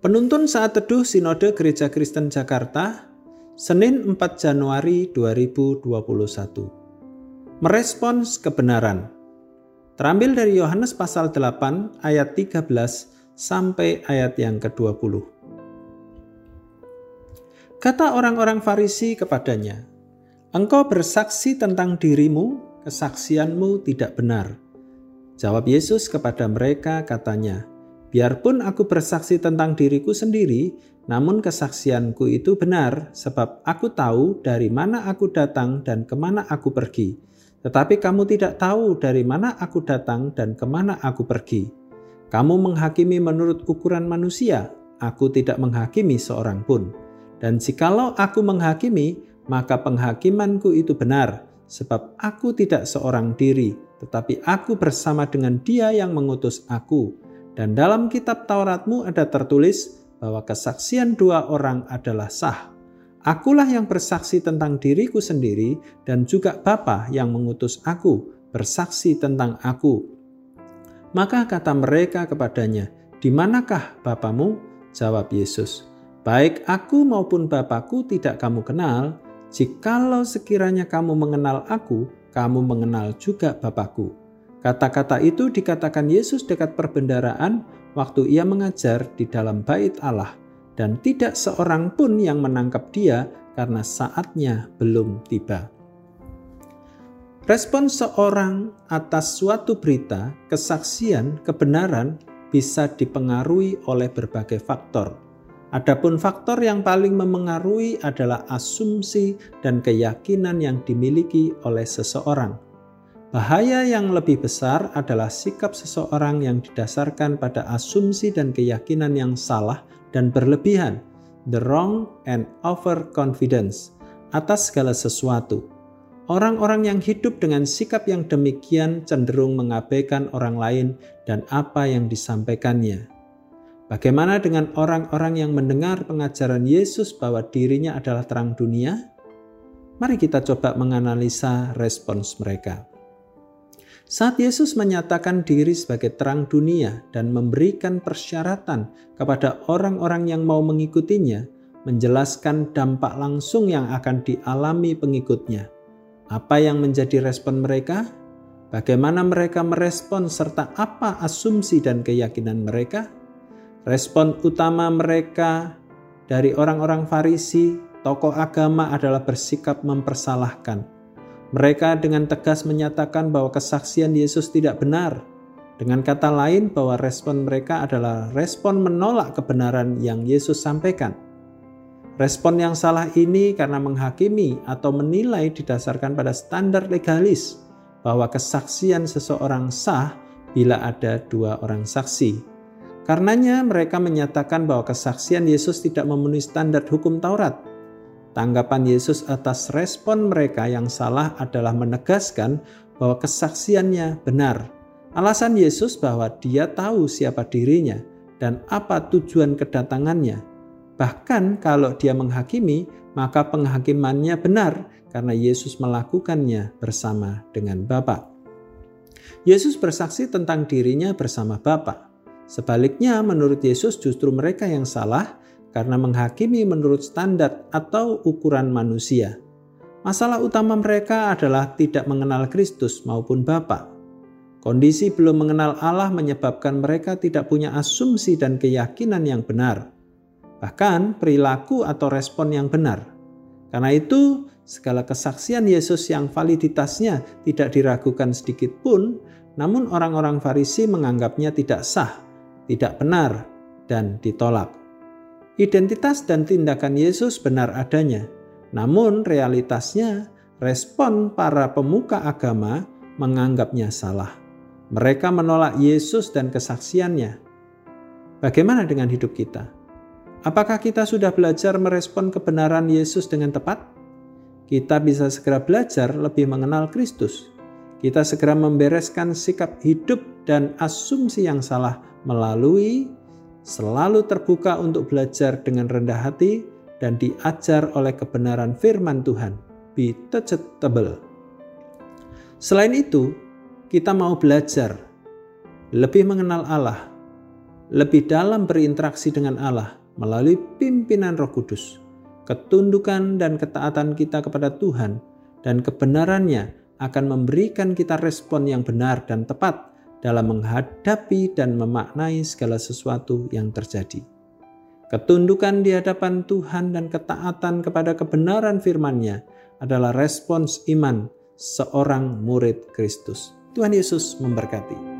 Penuntun saat teduh Sinode Gereja Kristen Jakarta, Senin 4 Januari 2021. Merespons kebenaran. Terambil dari Yohanes pasal 8 ayat 13 sampai ayat yang ke-20. Kata orang-orang Farisi kepadanya, Engkau bersaksi tentang dirimu, kesaksianmu tidak benar. Jawab Yesus kepada mereka katanya, Biarpun aku bersaksi tentang diriku sendiri, namun kesaksianku itu benar, sebab aku tahu dari mana aku datang dan ke mana aku pergi. Tetapi kamu tidak tahu dari mana aku datang dan ke mana aku pergi. Kamu menghakimi menurut ukuran manusia, aku tidak menghakimi seorang pun. Dan jikalau aku menghakimi, maka penghakimanku itu benar, sebab aku tidak seorang diri, tetapi aku bersama dengan Dia yang mengutus aku dan dalam kitab Tauratmu ada tertulis bahwa kesaksian dua orang adalah sah. Akulah yang bersaksi tentang diriku sendiri dan juga Bapa yang mengutus aku bersaksi tentang aku. Maka kata mereka kepadanya, "Di manakah Bapamu?" Jawab Yesus, "Baik aku maupun Bapakku tidak kamu kenal. Jikalau sekiranya kamu mengenal aku, kamu mengenal juga Bapakku." Kata-kata itu dikatakan Yesus dekat perbendaraan waktu ia mengajar di dalam bait Allah dan tidak seorang pun yang menangkap dia karena saatnya belum tiba. Respon seorang atas suatu berita, kesaksian, kebenaran bisa dipengaruhi oleh berbagai faktor. Adapun faktor yang paling memengaruhi adalah asumsi dan keyakinan yang dimiliki oleh seseorang. Bahaya yang lebih besar adalah sikap seseorang yang didasarkan pada asumsi dan keyakinan yang salah dan berlebihan, the wrong and overconfidence, atas segala sesuatu. Orang-orang yang hidup dengan sikap yang demikian cenderung mengabaikan orang lain dan apa yang disampaikannya. Bagaimana dengan orang-orang yang mendengar pengajaran Yesus bahwa dirinya adalah terang dunia? Mari kita coba menganalisa respons mereka. Saat Yesus menyatakan diri sebagai terang dunia dan memberikan persyaratan kepada orang-orang yang mau mengikutinya, menjelaskan dampak langsung yang akan dialami pengikutnya. Apa yang menjadi respon mereka? Bagaimana mereka merespon serta apa asumsi dan keyakinan mereka? Respon utama mereka dari orang-orang Farisi, tokoh agama adalah bersikap mempersalahkan mereka dengan tegas menyatakan bahwa kesaksian Yesus tidak benar. Dengan kata lain, bahwa respon mereka adalah respon menolak kebenaran yang Yesus sampaikan. Respon yang salah ini karena menghakimi atau menilai didasarkan pada standar legalis bahwa kesaksian seseorang sah bila ada dua orang saksi. Karenanya, mereka menyatakan bahwa kesaksian Yesus tidak memenuhi standar hukum Taurat Tanggapan Yesus atas respon mereka yang salah adalah menegaskan bahwa kesaksiannya benar. Alasan Yesus bahwa dia tahu siapa dirinya dan apa tujuan kedatangannya. Bahkan kalau dia menghakimi, maka penghakimannya benar karena Yesus melakukannya bersama dengan Bapa. Yesus bersaksi tentang dirinya bersama Bapa. Sebaliknya, menurut Yesus justru mereka yang salah karena menghakimi menurut standar atau ukuran manusia. Masalah utama mereka adalah tidak mengenal Kristus maupun Bapa. Kondisi belum mengenal Allah menyebabkan mereka tidak punya asumsi dan keyakinan yang benar, bahkan perilaku atau respon yang benar. Karena itu, segala kesaksian Yesus yang validitasnya tidak diragukan sedikit pun, namun orang-orang Farisi menganggapnya tidak sah, tidak benar, dan ditolak. Identitas dan tindakan Yesus benar adanya, namun realitasnya respon para pemuka agama menganggapnya salah. Mereka menolak Yesus dan kesaksiannya. Bagaimana dengan hidup kita? Apakah kita sudah belajar merespon kebenaran Yesus dengan tepat? Kita bisa segera belajar lebih mengenal Kristus. Kita segera membereskan sikap hidup dan asumsi yang salah melalui selalu terbuka untuk belajar dengan rendah hati dan diajar oleh kebenaran firman Tuhan. Be teachable. Selain itu, kita mau belajar lebih mengenal Allah, lebih dalam berinteraksi dengan Allah melalui pimpinan Roh Kudus. Ketundukan dan ketaatan kita kepada Tuhan dan kebenarannya akan memberikan kita respon yang benar dan tepat dalam menghadapi dan memaknai segala sesuatu yang terjadi. Ketundukan di hadapan Tuhan dan ketaatan kepada kebenaran firman-Nya adalah respons iman seorang murid Kristus. Tuhan Yesus memberkati.